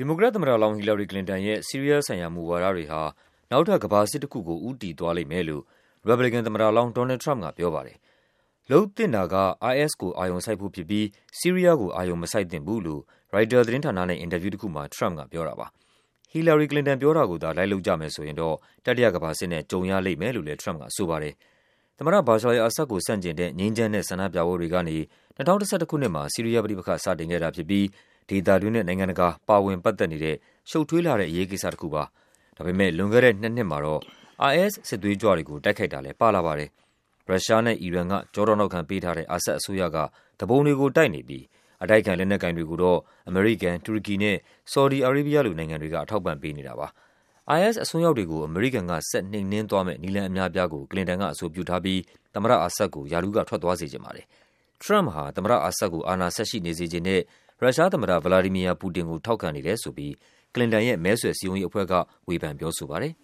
ဒီမိုကရက်သမ္မတလောင်း ဟီလာရီ ကလင်တန်ရဲ့ ဆီးရီးယားဆိုင်ရာမူဝါဒတွေဟာ နောက်ထပ် ကမ္ဘာစစ်တခုကို ဦးတည်သွားလိမ့်မယ်လို့ ရီပတ်ဘလီကန်သမ္မတလောင်း ဒေါ်နယ်လ်ဒ် ထရမ့်ပ်က ပြောပါတယ်။လုပ်သင့်တာက IS ကို အာရုံစိုက်ဖို့ဖြစ်ပြီး ဆီးရီးယားကို အာရုံမစိုက်သင့်ဘူးလို့ ရိုက်တာသတင်းဌာနနဲ့ အင်တာဗျူးတခုမှာ ထရမ့်ပ်က ပြောတာပါ။ဟီလာရီ ကလင်တန်ပြောတာကိုသာ လိုက်လုပ်ကြမယ်ဆိုရင်တော့ တတိယကမ္ဘာစစ်နဲ့ ကြုံရလိမ့်မယ်လို့လည်း ထရမ့်ပ်က ဆိုပါတယ်။သမ္မတဘာရှာအယ်လ်အာဆဒ်ကို ဆန့်ကျင်တဲ့ ငြိမ်းချမ်းတဲ့ ဆန္ဒပြပွဲတွေကနေ ၂၀၁၁ ခုနှစ်မှာ ဆီးရီးယားပဋိပက္ခ စတင်ခဲ့တာဖြစ်ပြီး ဒေသတွင်းနဲ့ နိုင်ငံတကာ ပါဝင်ပတ်သက်နေတဲ့ ရှုပ်ထွေးလှတဲ့ အရေးကိစ္စတခုပါ။ဒါပေမယ့်လွန်ခဲ့တဲ့နှစ်နှစ်မှာတော့ IS စစ်သွေးကြွတွေကို တိုက်ခိုက်တာလည်း ပါလာပါတယ်။ရုရှားနဲ့ အီရန်က ကျောထောက်နောက်ခံပေးထားတဲ့ အာဆဒ်အစိုးရက သူပုန်တွေကိုတိုက်နေပြီး အတိုက်အခံ လက်နက်ကိုင်တွေကိုတော့ အမေရိကန်၊တူရကီနဲ့ ဆော်ဒီအာရေးဘီးယားလို နိုင်ငံတွေက အထောက်အပံ့ပေးနေတာပါ။ IS အစွန်းရောက်တွေကို အမေရိကန်က ဆက်နှိမ်နင်းသွားမယ့် နည်းလမ်းအများအပြားကို ကလင်တန်က အဆိုပြုထားပြီး သမ္မတ အာဆဒ်ကို ရာထူးက ထွက်သွားစေချင်ပါတယ်။ထရမ့်ပ်ဟာ သမ္မတအာဆဒ်ကို အာဏာဆက်ရှိနေစေချင်တဲ့ ရုရှားသမ္မတ ဗလာဒီမီယာ ပူတင်ကို ထောက်ခံနေတယ်ဆိုပြီး ကလင်တန်ရဲ့ မဲဆွယ်စည်းရုံးရေးအဖွဲ့က ဝေဖန်ပြောဆိုပါတယ်။